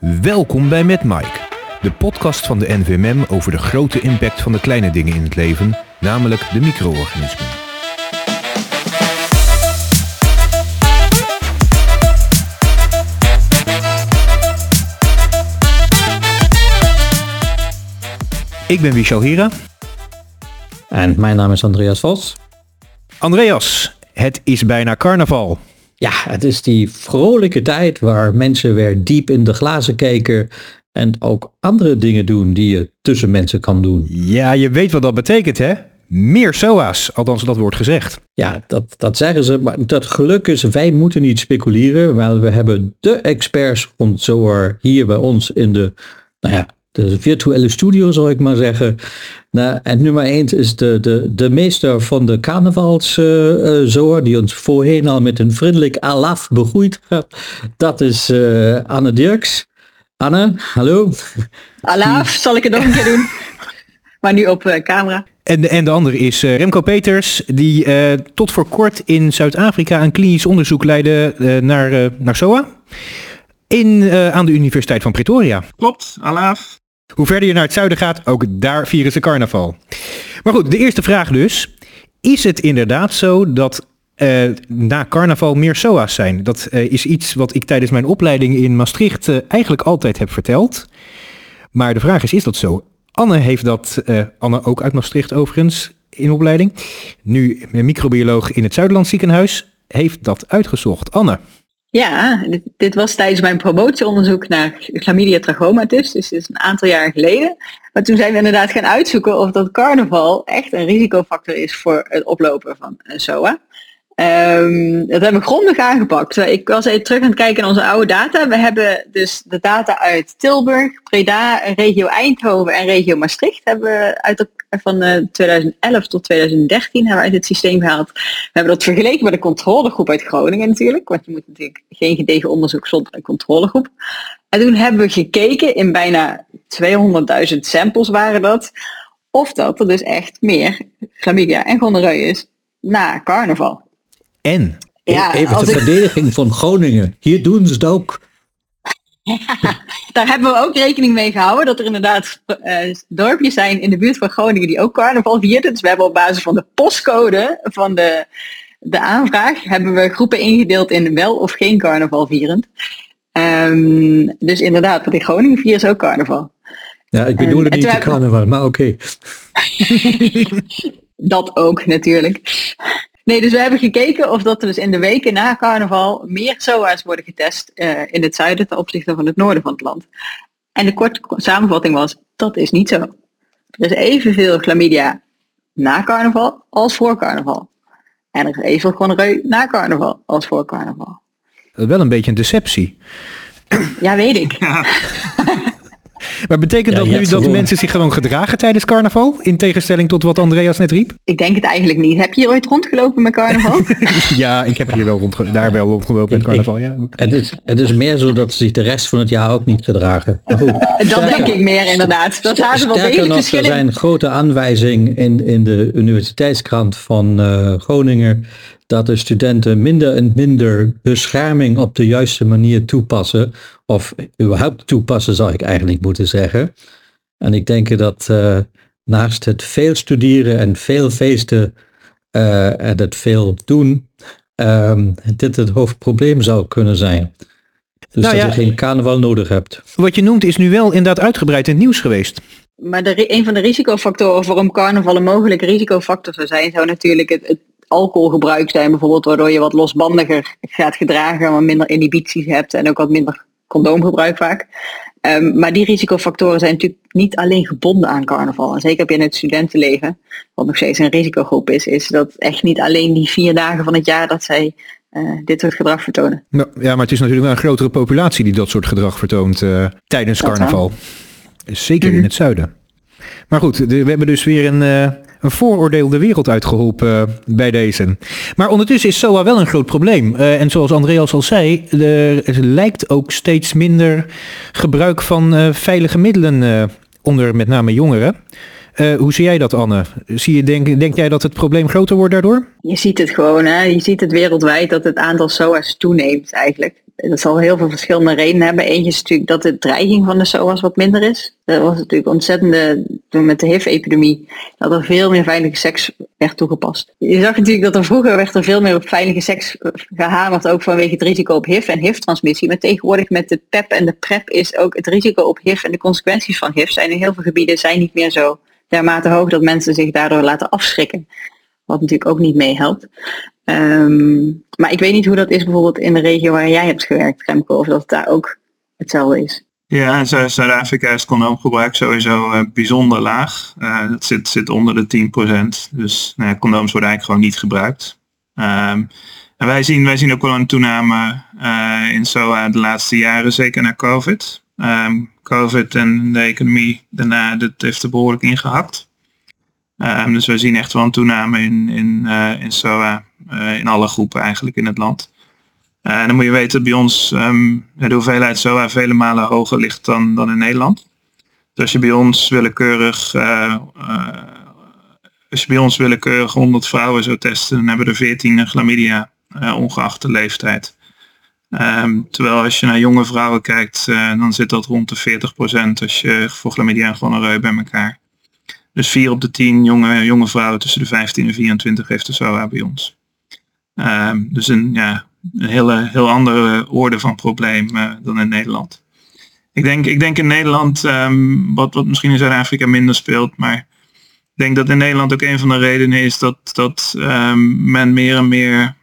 Welkom bij Met Mike, de podcast van de NVMM over de grote impact van de kleine dingen in het leven, namelijk de micro-organismen. Ik ben Michel Hira. En mijn naam is Andreas Vos. Andreas, het is bijna carnaval. Ja, het is die vrolijke tijd waar mensen weer diep in de glazen kijken en ook andere dingen doen die je tussen mensen kan doen. Ja, je weet wat dat betekent hè? Meer SOA's, althans dat wordt gezegd. Ja, dat, dat zeggen ze, maar dat geluk is, wij moeten niet speculeren, maar we hebben de experts SOAR hier bij ons in de, nou ja, de virtuele studio zou ik maar zeggen. Nou, en nummer 1 is de, de, de meester van de carnavalszoor, uh, die ons voorheen al met een vriendelijk alaf begroeid heeft. Dat is uh, Anne Dirks. Anne, hallo. Alaf, zal ik het nog een keer doen. Maar nu op uh, camera. En de, en de andere is Remco Peters, die tot voor kort in Zuid-Afrika een klinisch onderzoek leidde naar, naar SOA. In, aan de Universiteit van Pretoria. Klopt, Alaf. Hoe verder je naar het zuiden gaat, ook daar vieren ze carnaval. Maar goed, de eerste vraag dus. Is het inderdaad zo dat uh, na carnaval meer SOA's zijn? Dat uh, is iets wat ik tijdens mijn opleiding in Maastricht uh, eigenlijk altijd heb verteld. Maar de vraag is, is dat zo? Anne heeft dat, Anne ook uit Maastricht overigens, in opleiding. Nu microbioloog in het Zuiderland ziekenhuis, heeft dat uitgezocht. Anne. Ja, dit, dit, was tijdens mijn promotieonderzoek naar chlamydia trachomatis, dus is een aantal jaar geleden. Maar toen zijn we inderdaad gaan uitzoeken of dat carnaval echt een risicofactor is voor het oplopen van SOA. Um, dat hebben we grondig aangepakt. Ik was even terug aan het kijken naar onze oude data. We hebben dus de data uit Tilburg, Breda, regio Eindhoven en regio Maastricht hebben uit van uh, 2011 tot 2013 hebben we uit het systeem gehaald. We hebben dat vergeleken met de controlegroep uit Groningen natuurlijk, want je moet natuurlijk geen gedegen onderzoek zonder een controlegroep. En toen hebben we gekeken in bijna 200.000 samples waren dat, of dat er dus echt meer chlamydia en gonoreu is na carnaval. En? Ja, Even de verdediging van Groningen. Hier doen ze het ook. Ja, daar hebben we ook rekening mee gehouden dat er inderdaad uh, dorpjes zijn in de buurt van Groningen die ook carnaval vierden. Dus we hebben op basis van de postcode van de, de aanvraag hebben we groepen ingedeeld in wel of geen carnaval vierend. Um, dus inderdaad, wat in Groningen vieren is ook carnaval. Ja, ik bedoel het niet de carnaval, maar oké. Okay. dat ook natuurlijk. Nee, dus we hebben gekeken of dat er dus in de weken na carnaval meer SOA's worden getest uh, in het zuiden ten opzichte van het noorden van het land. En de korte samenvatting was, dat is niet zo. Er is evenveel chlamydia na carnaval als voor carnaval. En er is evenveel gonoreu na carnaval als voor carnaval. Wel een beetje een deceptie. Ja, weet ik. Ja. Maar betekent ja, dat nu dat mensen zich gewoon gedragen tijdens carnaval? In tegenstelling tot wat Andreas net riep? Ik denk het eigenlijk niet. Heb je hier ooit rondgelopen met carnaval? ja, ik heb hier wel rond, daar wel rondgelopen met carnaval. Ja. Het, is, het is meer zo dat ze zich de rest van het jaar ook niet gedragen. dat denk ik meer inderdaad. Dat zaten wel degelijk nog, Er zijn grote aanwijzingen in, in de universiteitskrant van uh, Groningen dat de studenten minder en minder bescherming op de juiste manier toepassen. Of überhaupt toepassen zou ik eigenlijk moeten zeggen. En ik denk dat uh, naast het veel studeren en veel feesten uh, en het veel doen, um, dit het hoofdprobleem zou kunnen zijn. Dus nou ja, dat je geen carnaval nodig hebt. Wat je noemt is nu wel inderdaad uitgebreid in het nieuws geweest. Maar de, een van de risicofactoren waarom carnaval een mogelijke risicofactor zou zijn, zou natuurlijk het, het alcoholgebruik zijn bijvoorbeeld, waardoor je wat losbandiger gaat gedragen, wat minder inhibities hebt en ook wat minder condoomgebruik vaak. Um, maar die risicofactoren zijn natuurlijk niet alleen gebonden aan carnaval. En zeker in het studentenleven, wat nog steeds een risicogroep is, is dat echt niet alleen die vier dagen van het jaar dat zij uh, dit soort gedrag vertonen. Nou, ja, maar het is natuurlijk wel een grotere populatie die dat soort gedrag vertoont uh, tijdens dat carnaval. Zeker mm -hmm. in het zuiden. Maar goed, de, we hebben dus weer een, uh, een vooroordeel de wereld uitgeholpen uh, bij deze. Maar ondertussen is SOA wel een groot probleem. Uh, en zoals Andreas al zei, er lijkt ook steeds minder gebruik van veilige middelen onder met name jongeren. Uh, hoe zie jij dat, Anne? Zie je, denk, denk jij dat het probleem groter wordt daardoor? Je ziet het gewoon, hè? je ziet het wereldwijd dat het aantal SOA's toeneemt eigenlijk. Dat zal heel veel verschillende redenen hebben. Eentje is natuurlijk dat de dreiging van de SOA's wat minder is. Dat was natuurlijk ontzettende, toen met de HIV-epidemie, dat er veel meer veilige seks werd toegepast. Je zag natuurlijk dat er vroeger werd er veel meer op veilige seks gehamerd, ook vanwege het risico op HIV en HIV-transmissie. Maar tegenwoordig met de PEP en de PrEP is ook het risico op HIV en de consequenties van HIV zijn in heel veel gebieden zijn niet meer zo dermate hoog dat mensen zich daardoor laten afschrikken. Wat natuurlijk ook niet meehelpt. Um, maar ik weet niet hoe dat is bijvoorbeeld in de regio waar jij hebt gewerkt, Remco, of dat het daar ook hetzelfde is. Ja, Zuid-Afrika is het condoomgebruik sowieso uh, bijzonder laag. Uh, dat zit, zit onder de 10%. Dus nou, condooms worden eigenlijk gewoon niet gebruikt. Um, en wij zien, wij zien ook wel een toename uh, in SOA de laatste jaren, zeker na COVID. Um, COVID en de economie daarna, dat heeft er behoorlijk ingehakt. Um, dus we zien echt wel een toename in, in, uh, in SOA, uh, in alle groepen eigenlijk in het land. En dan moet je weten dat bij ons um, de hoeveelheid SOA vele malen hoger ligt dan, dan in Nederland. Dus als je bij ons willekeurig, als je bij ons willekeurig 100 vrouwen zou testen, dan hebben er 14 chlamydia, ongeacht de leeftijd. Um, terwijl als je naar jonge vrouwen kijkt, uh, dan zit dat rond de 40% als je voor en gonoreu bij elkaar. Dus 4 op de 10 jonge, jonge vrouwen tussen de 15 en 24 heeft de SOA bij ons. Um, dus een, ja, een hele, heel andere orde van probleem uh, dan in Nederland. Ik denk, ik denk in Nederland, um, wat, wat misschien in Zuid-Afrika minder speelt, maar ik denk dat in Nederland ook een van de redenen is dat, dat men meer en meer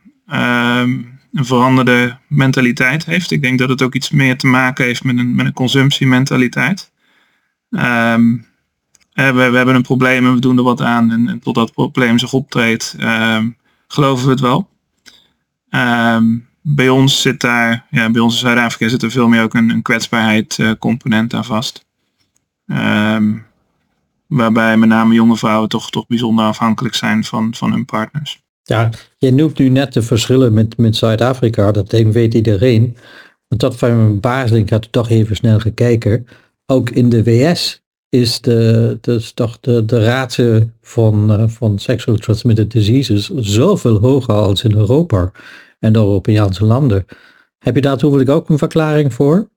een veranderde mentaliteit heeft. Ik denk dat het ook iets meer te maken heeft met een, met een consumptiementaliteit. Um, we, we, hebben een probleem en we doen er wat aan. En, totdat het probleem zich optreedt, um, geloven we het wel. Um, bij ons zit daar, ja, bij ons in Zuid-Afrika zit er veel meer ook een, een kwetsbaarheid uh, component aan vast. Waarbij met name jonge vrouwen toch, toch bijzonder afhankelijk zijn van, van hun partners. Ja, je noemt nu net de verschillen met, met Zuid-Afrika, dat weet iedereen. Want dat van mijn baas, ik had toch even snel gekeken. Ook in de VS is de, dus toch de, de rate van, uh, van sexual transmitted diseases zoveel hoger als in Europa en de Europese landen. Heb je daar toevallig ook een verklaring voor?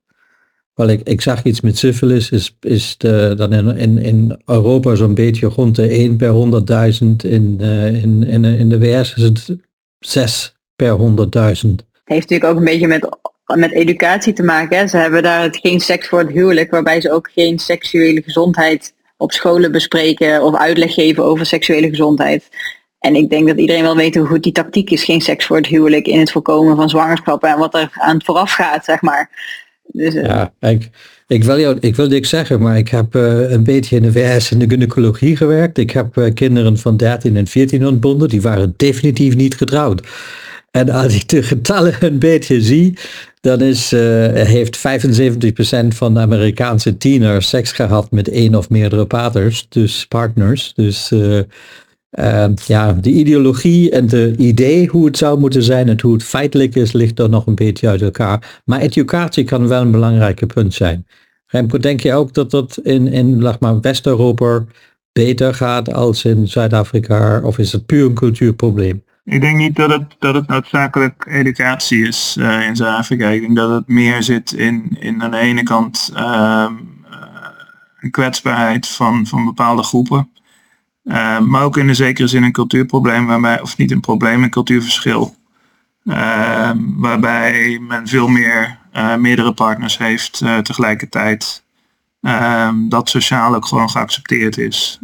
Wel, ik, ik zag iets met syphilis, is, is de, dan in, in, in Europa zo'n beetje rond de 1 per 100.000. In, uh, in, in, in de VS is het 6 per 100.000. Het heeft natuurlijk ook een beetje met, met educatie te maken. Hè? Ze hebben daar het geen seks voor het huwelijk, waarbij ze ook geen seksuele gezondheid op scholen bespreken of uitleg geven over seksuele gezondheid. En ik denk dat iedereen wel weet hoe goed die tactiek is, geen seks voor het huwelijk in het voorkomen van zwangerschappen en wat er aan vooraf gaat, zeg maar. Dus, uh... Ja, ik, ik, wil jou, ik wil niks zeggen, maar ik heb uh, een beetje in de VS in de gynaecologie gewerkt. Ik heb uh, kinderen van 13 en 14 ontbonden, die waren definitief niet getrouwd. En als ik de getallen een beetje zie, dan is, heeft 75% van de Amerikaanse tieners seks gehad met één of meerdere paters, dus partners. Dus uh, ja, de ideologie en de idee hoe het zou moeten zijn en hoe het feitelijk is, ligt er nog een beetje uit elkaar. Maar educatie kan wel een belangrijk punt zijn. Remco, denk je ook dat dat in, in maar, West-Europa beter gaat als in Zuid-Afrika? Of is het puur een cultuurprobleem? Ik denk niet dat het, dat het noodzakelijk educatie is uh, in Zuid-Afrika. Ik denk dat het meer zit in, in aan de ene kant uh, kwetsbaarheid van, van bepaalde groepen. Uh, maar ook in een zekere zin een cultuurprobleem waarbij, of niet een probleem, een cultuurverschil. Uh, waarbij men veel meer uh, meerdere partners heeft tegelijkertijd. Dat sociaal ook gewoon geaccepteerd is.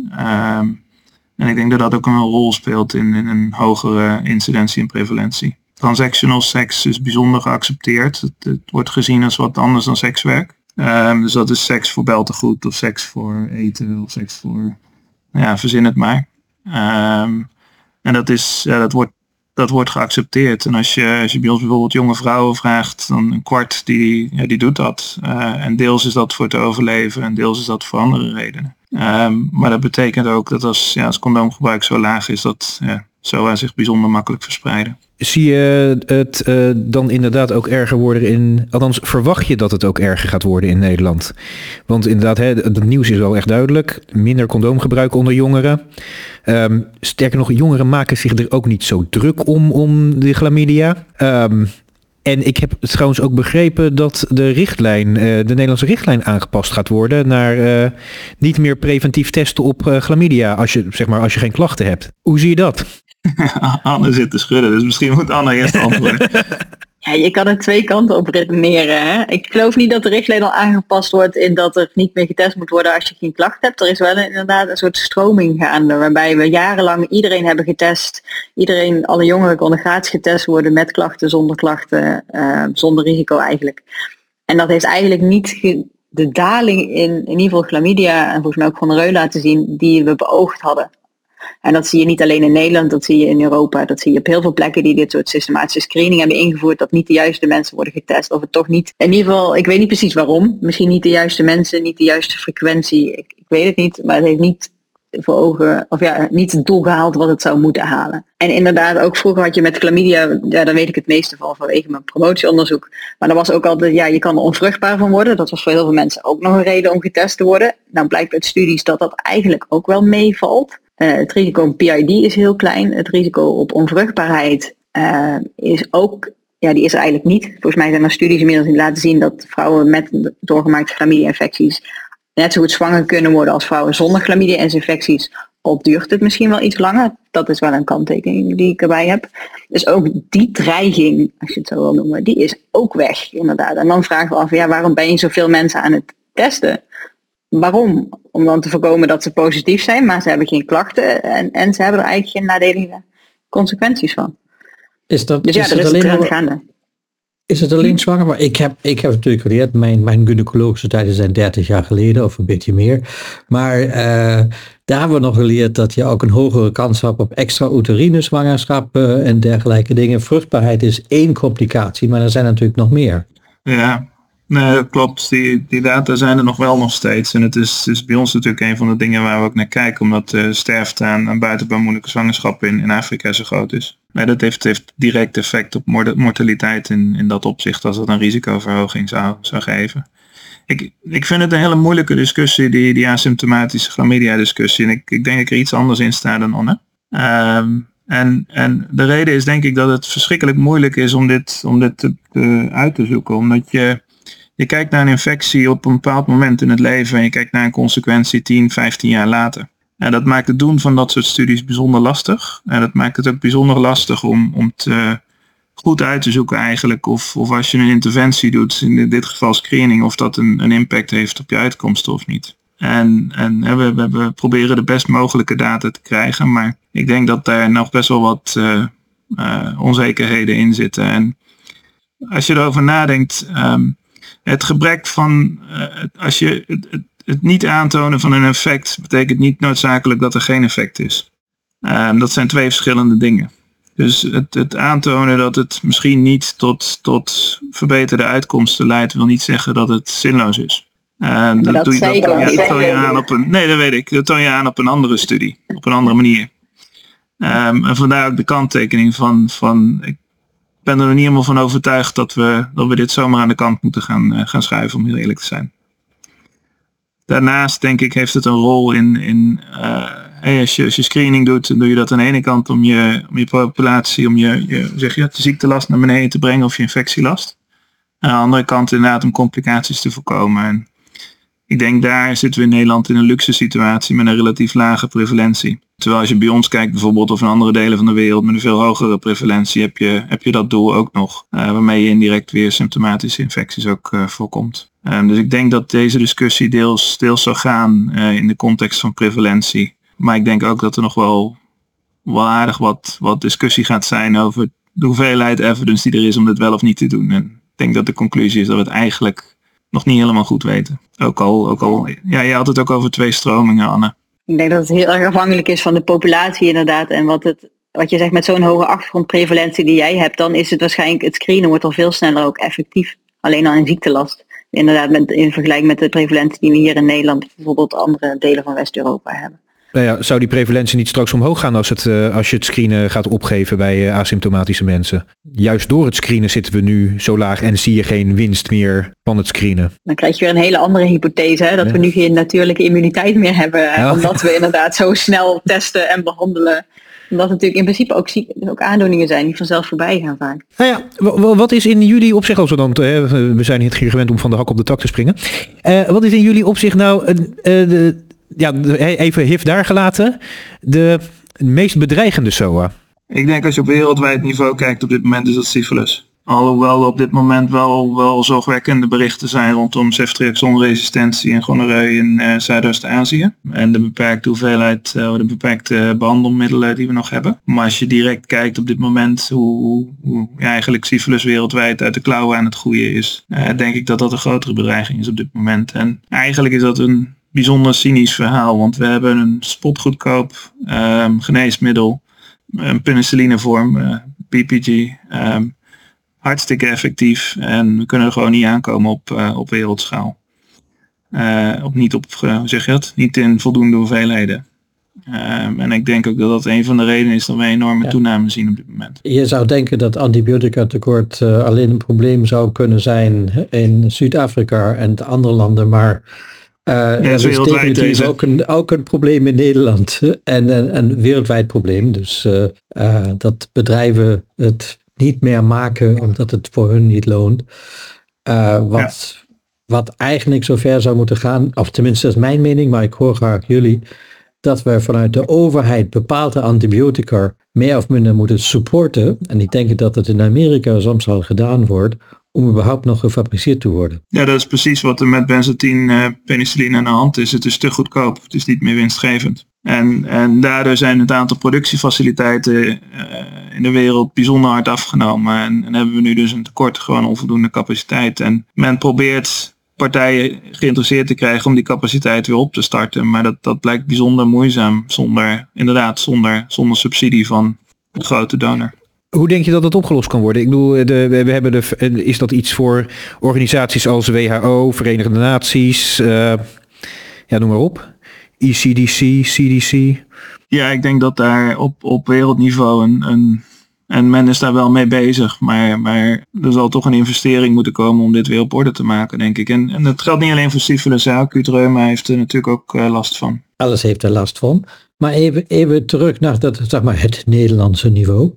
En ik denk dat dat ook een rol speelt in, in een hogere incidentie en prevalentie. Transactional seks is bijzonder geaccepteerd. Het, het wordt gezien als wat anders dan sekswerk. dus dat is seks voor beltegoed of seks voor eten of seks voor ja, verzin het maar. Um, en dat, is, ja, dat, wordt, dat wordt geaccepteerd. En als je, als je bij ons bijvoorbeeld jonge vrouwen vraagt, dan een kwart die, ja, die doet dat. Uh, en deels is dat voor te overleven en deels is dat voor andere redenen. Um, maar dat betekent ook dat als, ja, als condoomgebruik zo laag is, dat ja, zo zich bijzonder makkelijk verspreiden. Zie je het uh, dan inderdaad ook erger worden in, althans verwacht je dat het ook erger gaat worden in Nederland? Want inderdaad, hè, het nieuws is wel echt duidelijk. Minder condoomgebruik onder jongeren. Um, sterker nog, jongeren maken zich er ook niet zo druk om, om de chlamydia. Um, en ik heb trouwens ook begrepen dat de richtlijn, uh, de Nederlandse richtlijn aangepast gaat worden naar niet meer preventief testen op uh, chlamydia als je, zeg maar, als je geen klachten hebt. Hoe zie je dat? Anne zit te schudden, dus misschien moet Anne eerst antwoorden. Ja, je kan er twee kanten op redeneren. Hè? Ik geloof niet dat de richtlijn al aangepast wordt in dat er niet meer getest moet worden als je geen klacht hebt. Er is wel inderdaad een soort stroming gaande waarbij we jarenlang iedereen hebben getest. Iedereen, alle jongeren konden gratis getest worden met klachten, zonder klachten, uh, zonder risico eigenlijk. En dat heeft eigenlijk niet de daling in in ieder geval chlamydia en volgens mij ook van de reul laten zien die we beoogd hadden. En dat zie je niet alleen in Nederland, dat zie je in Europa. Dat zie je op heel veel plekken die dit soort systematische screening hebben ingevoerd, dat niet de juiste mensen worden getest. Of het toch niet, in ieder geval, ik weet niet precies waarom. Misschien niet de juiste mensen, niet de juiste frequentie. Ik, ik weet het niet, maar het heeft niet voor ogen, of ja, niet het doel gehaald wat het zou moeten halen. En inderdaad, ook vroeger had je met chlamydia, ja, daar weet ik het meeste van vanwege mijn promotieonderzoek. Maar er was ook altijd, ja, je kan er onvruchtbaar van worden. Dat was voor heel veel mensen ook nog een reden om getest te worden. Nou blijkt uit studies dat dat eigenlijk ook wel meevalt. Uh, het risico op PID is heel klein. Het risico op onvruchtbaarheid uh, is ook, ja, die is er eigenlijk niet. Volgens mij zijn er studies inmiddels die laten zien dat vrouwen met doorgemaakte chlamydia-infecties net zo goed zwanger kunnen worden als vrouwen zonder chlamydia-infecties. Al duurt het misschien wel iets langer. Dat is wel een kanttekening die ik erbij heb. Dus ook die dreiging, als je het zo wil noemen, die is ook weg inderdaad. En dan vragen we af, ja, waarom ben je zoveel mensen aan het testen? Waarom? Om dan te voorkomen dat ze positief zijn, maar ze hebben geen klachten en, en ze hebben er eigenlijk geen nadelige consequenties van. Is dat, dus ja, is dat het is alleen het gaande. Is het alleen zwanger? Maar ik heb, ik heb natuurlijk geleerd, mijn, mijn gynaecologische tijden zijn 30 jaar geleden of een beetje meer. Maar uh, daar hebben we nog geleerd dat je ook een hogere kans hebt op extra-uterine zwangerschappen en dergelijke dingen. Vruchtbaarheid is één complicatie, maar er zijn natuurlijk nog meer. Ja, Nee, klopt. Die, die data zijn er nog wel nog steeds. En het is, is bij ons natuurlijk een van de dingen waar we ook naar kijken. Omdat de sterfte aan, aan buitenbaar moeilijke zwangerschappen in, in Afrika zo groot is. Nee, dat heeft, heeft direct effect op mortaliteit in, in dat opzicht. Als het een risicoverhoging zou, zou geven. Ik, ik vind het een hele moeilijke discussie, die, die asymptomatische chlamydia discussie. En ik, ik denk dat ik er iets anders in sta dan Anne. Um, en, en de reden is denk ik dat het verschrikkelijk moeilijk is om dit, om dit te, uit te zoeken. Omdat je je kijkt naar een infectie op een bepaald moment in het leven en je kijkt naar een consequentie 10, 15 jaar later. En dat maakt het doen van dat soort studies bijzonder lastig. En dat maakt het ook bijzonder lastig om, om te goed uit te zoeken eigenlijk of, of als je een interventie doet, in dit geval screening, of dat een, een impact heeft op je uitkomsten of niet. En, en we, we, we, proberen de best mogelijke data te krijgen, maar ik denk dat daar nog best wel wat uh, uh, onzekerheden in zitten. En als je erover nadenkt, um, het gebrek van, uh, als je het, het, het, niet aantonen van een effect betekent niet noodzakelijk dat er geen effect is. Uh, dat zijn twee verschillende dingen. Dus het, het, aantonen dat het misschien niet tot, tot verbeterde uitkomsten leidt, wil niet zeggen dat het zinloos is. Uh, dat, dat, doe je, dat, ja, dat toon je aan op een. Nee, dat weet ik. Dat toon je aan op een andere studie, op een andere manier. Um, en vandaar ook de kanttekening van, van ik ben er niet helemaal van overtuigd dat we, dat we dit zomaar aan de kant moeten gaan, uh, gaan schuiven, om heel eerlijk te zijn. Daarnaast denk ik heeft het een rol in, in je, als je screening doet, dan doe je dat aan de ene kant om je, om je populatie, om je, je, zeg je, de ziektelast naar beneden te brengen of je infectielast. Aan de andere kant inderdaad om complicaties te voorkomen. En ik denk daar zitten we in Nederland in een luxe situatie met een relatief lage prevalentie. Terwijl als je bij ons kijkt bijvoorbeeld of in andere delen van de wereld met een veel hogere prevalentie heb je, heb je dat doel ook nog. Uh, waarmee je indirect weer symptomatische infecties ook uh, voorkomt. Um, dus ik denk dat deze discussie deels, deels zou gaan uh, in de context van prevalentie. Maar ik denk ook dat er nog wel, wel aardig wat, wat discussie gaat zijn over de hoeveelheid evidence die er is om dit wel of niet te doen. En ik denk dat de conclusie is dat we het eigenlijk nog niet helemaal goed weten. Ook al, ook al ja, je had het ook over twee stromingen, Anne. Ik denk dat het heel erg afhankelijk is van de populatie inderdaad. En wat, het, wat je zegt met zo'n hoge achtergrondprevalentie die jij hebt, dan is het waarschijnlijk, het screenen wordt al veel sneller ook effectief. Alleen al in ziektelast. Inderdaad, met, in vergelijking met de prevalentie die we hier in Nederland, bijvoorbeeld andere delen van West-Europa hebben. Nou ja, zou die prevalentie niet straks omhoog gaan als, het, uh, als je het screenen gaat opgeven bij uh, asymptomatische mensen? Juist door het screenen zitten we nu zo laag en zie je geen winst meer van het screenen. Dan krijg je weer een hele andere hypothese, hè? dat ja. we nu geen natuurlijke immuniteit meer hebben. Ja. Omdat we inderdaad zo snel testen en behandelen omdat het natuurlijk in principe ook, ziek, ook aandoeningen zijn die vanzelf voorbij gaan vaak. Nou ja, wat is in jullie opzicht, als we dan, we zijn hier gewend om van de hak op de tak te springen. Uh, wat is in jullie opzicht nou, uh, de, ja, even hif daar gelaten, de meest bedreigende SOA? Ik denk als je op wereldwijd niveau kijkt op dit moment is dat syphilis. Alhoewel op dit moment wel, wel zorgwekkende berichten zijn rondom ceftriaxonresistentie en gonoreu in uh, Zuidoost-Azië. En de beperkte hoeveelheid, uh, de beperkte behandelmiddelen die we nog hebben. Maar als je direct kijkt op dit moment hoe, hoe ja, eigenlijk syphilis wereldwijd uit de klauwen aan het groeien is, uh, denk ik dat dat een grotere bedreiging is op dit moment. En eigenlijk is dat een bijzonder cynisch verhaal, want we hebben een spotgoedkoop um, geneesmiddel, een penicillinevorm, PPG. Um, hartstikke effectief en we kunnen er gewoon niet aankomen op, uh, op wereldschaal. Uh, op niet op, uh, zeg je dat? Niet in voldoende hoeveelheden. en ik denk ook dat dat een van de redenen is dat we een enorme ja. toename zien op dit moment. Je zou denken dat antibiotica tekort alleen een probleem zou kunnen zijn in Zuid-Afrika en andere landen, maar uh, ja, dat is ook een, ook een probleem in Nederland en een, een wereldwijd probleem. Dus uh, uh, dat bedrijven het niet meer maken omdat het voor hun niet loont. Wat, ja. wat eigenlijk zover zou moeten gaan, of tenminste dat is mijn mening, maar ik hoor graag jullie, dat we vanuit de overheid bepaalde antibiotica meer of minder moeten supporten. En ik denk dat het in Amerika soms al gedaan wordt, om überhaupt nog gefabriceerd te worden. Ja, dat is precies wat er met benzatine uh, penicilline aan de hand is. Het is te goedkoop, het is niet meer winstgevend. En, en daardoor zijn het aantal productiefaciliteiten uh, in de wereld bijzonder hard afgenomen. En, en, hebben we nu dus een tekort, gewoon onvoldoende capaciteit. En men probeert partijen geïnteresseerd te krijgen om die capaciteit weer op te starten. Maar dat, dat blijkt bijzonder moeizaam zonder, inderdaad, zonder, zonder subsidie van een grote donor. Hoe denk je dat dat opgelost kan worden? Ik bedoel, de, we hebben de, is dat iets voor organisaties als WHO, Verenigde Naties, uh, ja, noem maar op. ECDC, CDC? Ja, ik denk dat daar op, op wereldniveau een, een en men is daar wel mee bezig, maar, maar er zal toch een investering moeten komen om dit weer op orde te maken, denk ik. En, en dat geldt niet alleen voor syphilis, acute reuma heeft er natuurlijk ook uh, last van. Alles heeft er last van. Maar even, even terug naar dat, zeg maar, het Nederlandse niveau.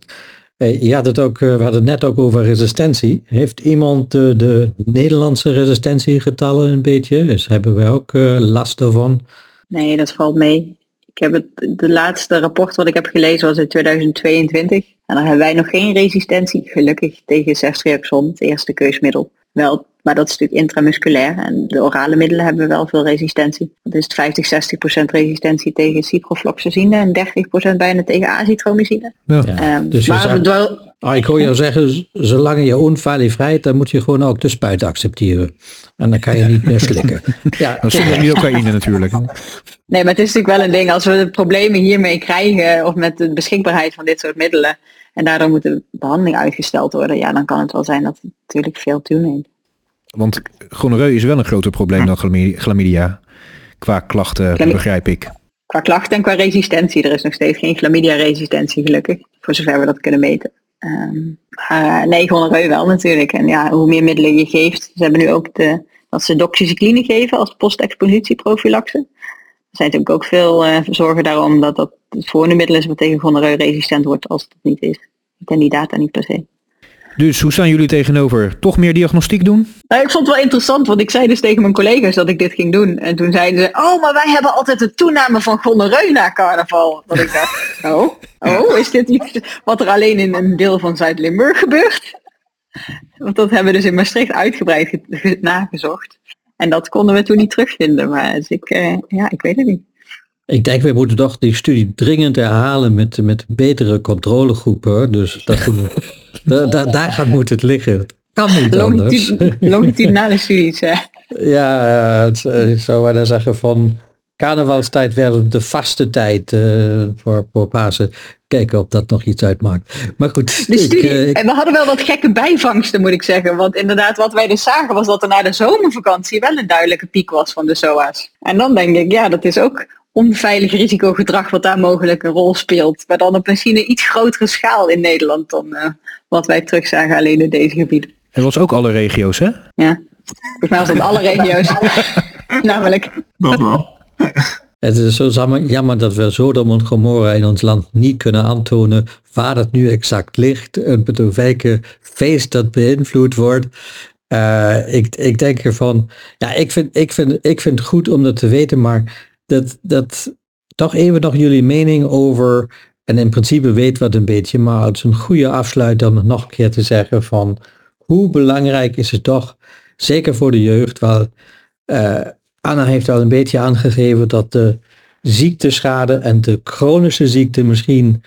Eh, je had ook, we hadden het net ook over resistentie. Heeft iemand de, de Nederlandse resistentiegetallen een beetje? Dus hebben wij ook last daarvan? Nee, dat valt mee. Ik heb het, de laatste rapport wat ik heb gelezen was in 2022. En dan hebben wij nog geen resistentie, gelukkig, tegen ceftriaxon, het eerste keusmiddel. Wel, maar dat is natuurlijk intramusculair. En de orale middelen hebben wel veel resistentie. Dat is 50, 60 procent resistentie tegen ciprofloxacine en 30 procent bijna tegen azitromycine. Ja. Um, dus maar wel... Ah, ik hoor jou zeggen, zolang je onveilig vrijt, dan moet je gewoon ook de spuit accepteren. En dan kan je niet meer slikken. ja, dat is niet ocaïne natuurlijk. Nee, maar het is natuurlijk wel een ding. Als we de problemen hiermee krijgen, of met de beschikbaarheid van dit soort middelen, en daardoor moet de behandeling uitgesteld worden, ja, dan kan het wel zijn dat het natuurlijk veel toeneemt. Want gonoreu is wel een groter probleem dan chlamydia. Qua klachten, begrijp ik. Qua klachten en qua resistentie. Er is nog steeds geen chlamydia-resistentie gelukkig. Voor zover we dat kunnen meten. Um, uh, nee, gonoreu wel natuurlijk. En ja, hoe meer middelen je geeft. Ze hebben nu ook de, dat ze doxycycline geven als post-expositieprofilaxe. Er zijn natuurlijk ook veel uh, zorgen daarom dat dat het voormiddel is wat tegen gonoreu resistent wordt als het niet is. Ik ken die data niet per se. Dus hoe staan jullie tegenover? Toch meer diagnostiek doen? Nou, ik vond het wel interessant, want ik zei dus tegen mijn collega's dat ik dit ging doen. En toen zeiden ze, oh, maar wij hebben altijd de toename van gonoreu na carnaval. Dat ik dacht, oh, oh, is dit iets wat er alleen in een deel van Zuid-Limburg gebeurt? Want dat hebben we dus in Maastricht uitgebreid nagezocht. En dat konden we toen niet terugvinden. Maar dus ik, uh, ja, ik weet het niet. Ik denk, we moeten toch die studie dringend herhalen met, met betere controlegroepen. Dus dat da, da, daar gaat moet het liggen. Kan niet anders. Longitudinale studies, hè? Ja, het, ik zou zeggen van carnavalstijd werd de vaste tijd uh, voor, voor Pasen. Kijken of dat nog iets uitmaakt. Maar goed. De studie, ik, uh, en we hadden wel wat gekke bijvangsten moet ik zeggen. Want inderdaad wat wij dus zagen was dat er na de zomervakantie wel een duidelijke piek was van de SOA's. En dan denk ik, ja dat is ook onveilig risicogedrag wat daar mogelijk een rol speelt. Maar dan op misschien een iets grotere schaal in Nederland dan uh, wat wij terugzagen alleen in deze gebieden. Het was ook alle regio's, hè? Ja, volgens mij was het alle regio's. Namelijk. Dat wel. Het is zo jammer dat we Sodom en Gomorra in ons land niet kunnen aantonen waar het nu exact ligt en met welke feest dat beïnvloed wordt. Uh, ik, ik denk ervan, ja, ik vind, ik, vind, ik vind het goed om dat te weten, maar dat, dat toch even nog jullie mening over, en in principe weet wat een beetje, maar het is een goede afsluit om nog een keer te zeggen van hoe belangrijk is het toch, zeker voor de jeugd, wel, uh, Anna heeft al een beetje aangegeven dat de ziekteschade en de chronische ziekte misschien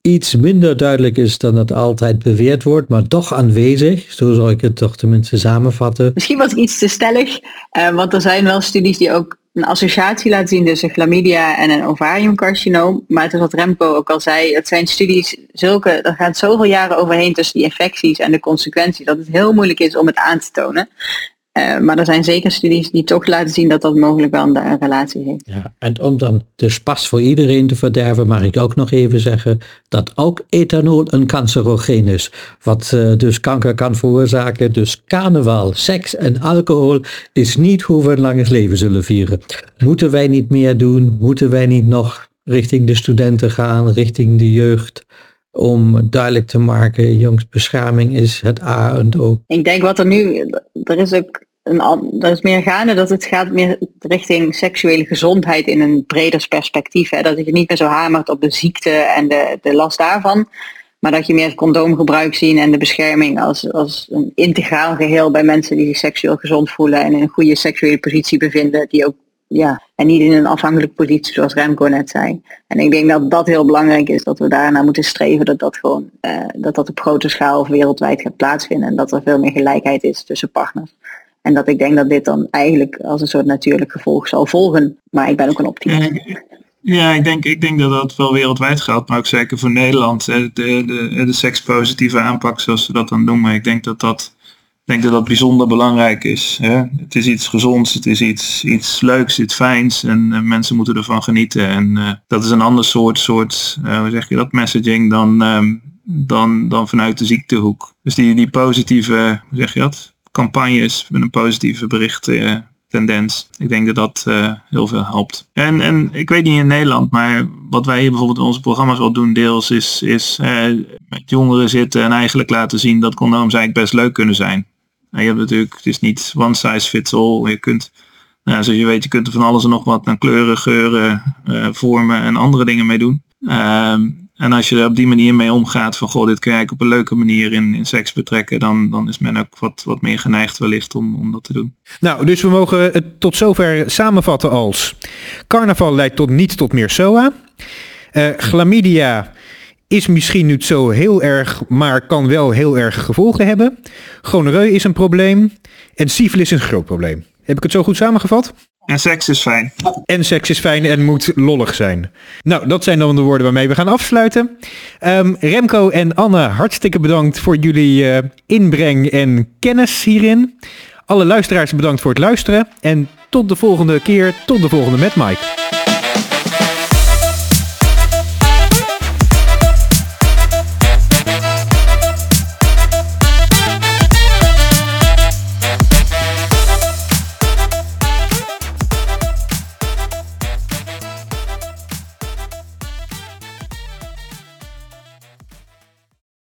iets minder duidelijk is dan het altijd beweerd wordt, maar toch aanwezig. Zo zal ik het toch tenminste samenvatten. Misschien was iets te stellig, uh, want er zijn wel studies die ook een associatie laten zien tussen chlamydia en een ovariumcarcinoom. Maar het is wat Remco ook al zei, het zijn studies zulke, er gaat zoveel jaren overheen tussen die infecties en de consequenties, dat het heel moeilijk is om het aan te tonen. Uh, maar er zijn zeker studies die toch laten zien dat dat mogelijk wel een relatie heeft. Ja, en om dan de spas voor iedereen te verderven, mag ik ook nog even zeggen dat ook ethanol een cancerogeen is. Wat uh, dus kanker kan veroorzaken. Dus carnaval, seks en alcohol is niet hoe we een langes leven zullen vieren. Moeten wij niet meer doen? Moeten wij niet nog richting de studenten gaan, richting de jeugd? Om duidelijk te maken, jongensbescherming is het A en O. Ik denk wat er nu, er is ook een, er is meer gaande dat het gaat meer richting seksuele gezondheid in een breder perspectief. Hè? Dat je niet meer zo hamert op de ziekte en de, de last daarvan. Maar dat je meer condoomgebruik zien en de bescherming als, als een integraal geheel bij mensen die zich seksueel gezond voelen en in een goede seksuele positie bevinden, die ook ja, en niet in een afhankelijke positie zoals Remco net zei. En ik denk dat dat heel belangrijk is, dat we daarna moeten streven dat dat gewoon, uh, dat dat op grote schaal of wereldwijd gaat plaatsvinden en dat er veel meer gelijkheid is tussen partners. En dat ik denk dat dit dan eigenlijk als een soort natuurlijk gevolg zal volgen. Maar ik ben ook een optimist. Ja, ik denk, ik denk dat dat wel wereldwijd geldt, maar ook zeker voor Nederland. De, de, de, sekspositieve aanpak, zoals ze dat dan noemen. Ik denk dat dat denk dat dat bijzonder belangrijk is. Hè? Het is iets gezonds, het is iets, iets leuks, iets fijns en mensen moeten ervan genieten. En uh, dat is een ander soort, soort uh, hoe zeg je dat, messaging dan, um, dan, dan vanuit de ziektehoek. Dus die, die positieve, hoe zeg je dat, campagnes met een positieve bericht tendens. Ik denk dat dat heel veel helpt. En, en ik weet niet in Nederland, maar wat wij hier bijvoorbeeld in onze programma's wel doen deels is, is met jongeren zitten en eigenlijk laten zien dat condooms eigenlijk best leuk kunnen zijn. Nou, je hebt natuurlijk, het is niet one size fits all. Je kunt, nou, zoals je weet, je kunt er van alles en nog wat aan kleuren, geuren, uh, vormen en andere dingen mee doen. Ehm, en als je er op die manier mee omgaat van goh, dit kun je op een leuke manier in, in seks betrekken, dan, dan is men ook wat, wat meer geneigd wellicht om, om dat te doen. Nou, dus we mogen het tot zover samenvatten als carnaval leidt tot niet tot meer SOA. Uh, chlamydia is misschien niet zo heel erg, maar kan wel heel erg gevolgen hebben. Gonoreu is een probleem en syfilis is een groot probleem. Heb ik het zo goed samengevat? En seks is fijn. En seks is fijn en moet lollig zijn. Nou, dat zijn dan de woorden waarmee we gaan afsluiten. Um, Remco en Anne, hartstikke bedankt voor jullie uh, inbreng en kennis hierin. Alle luisteraars bedankt voor het luisteren. En tot de volgende keer, tot de volgende met Mike.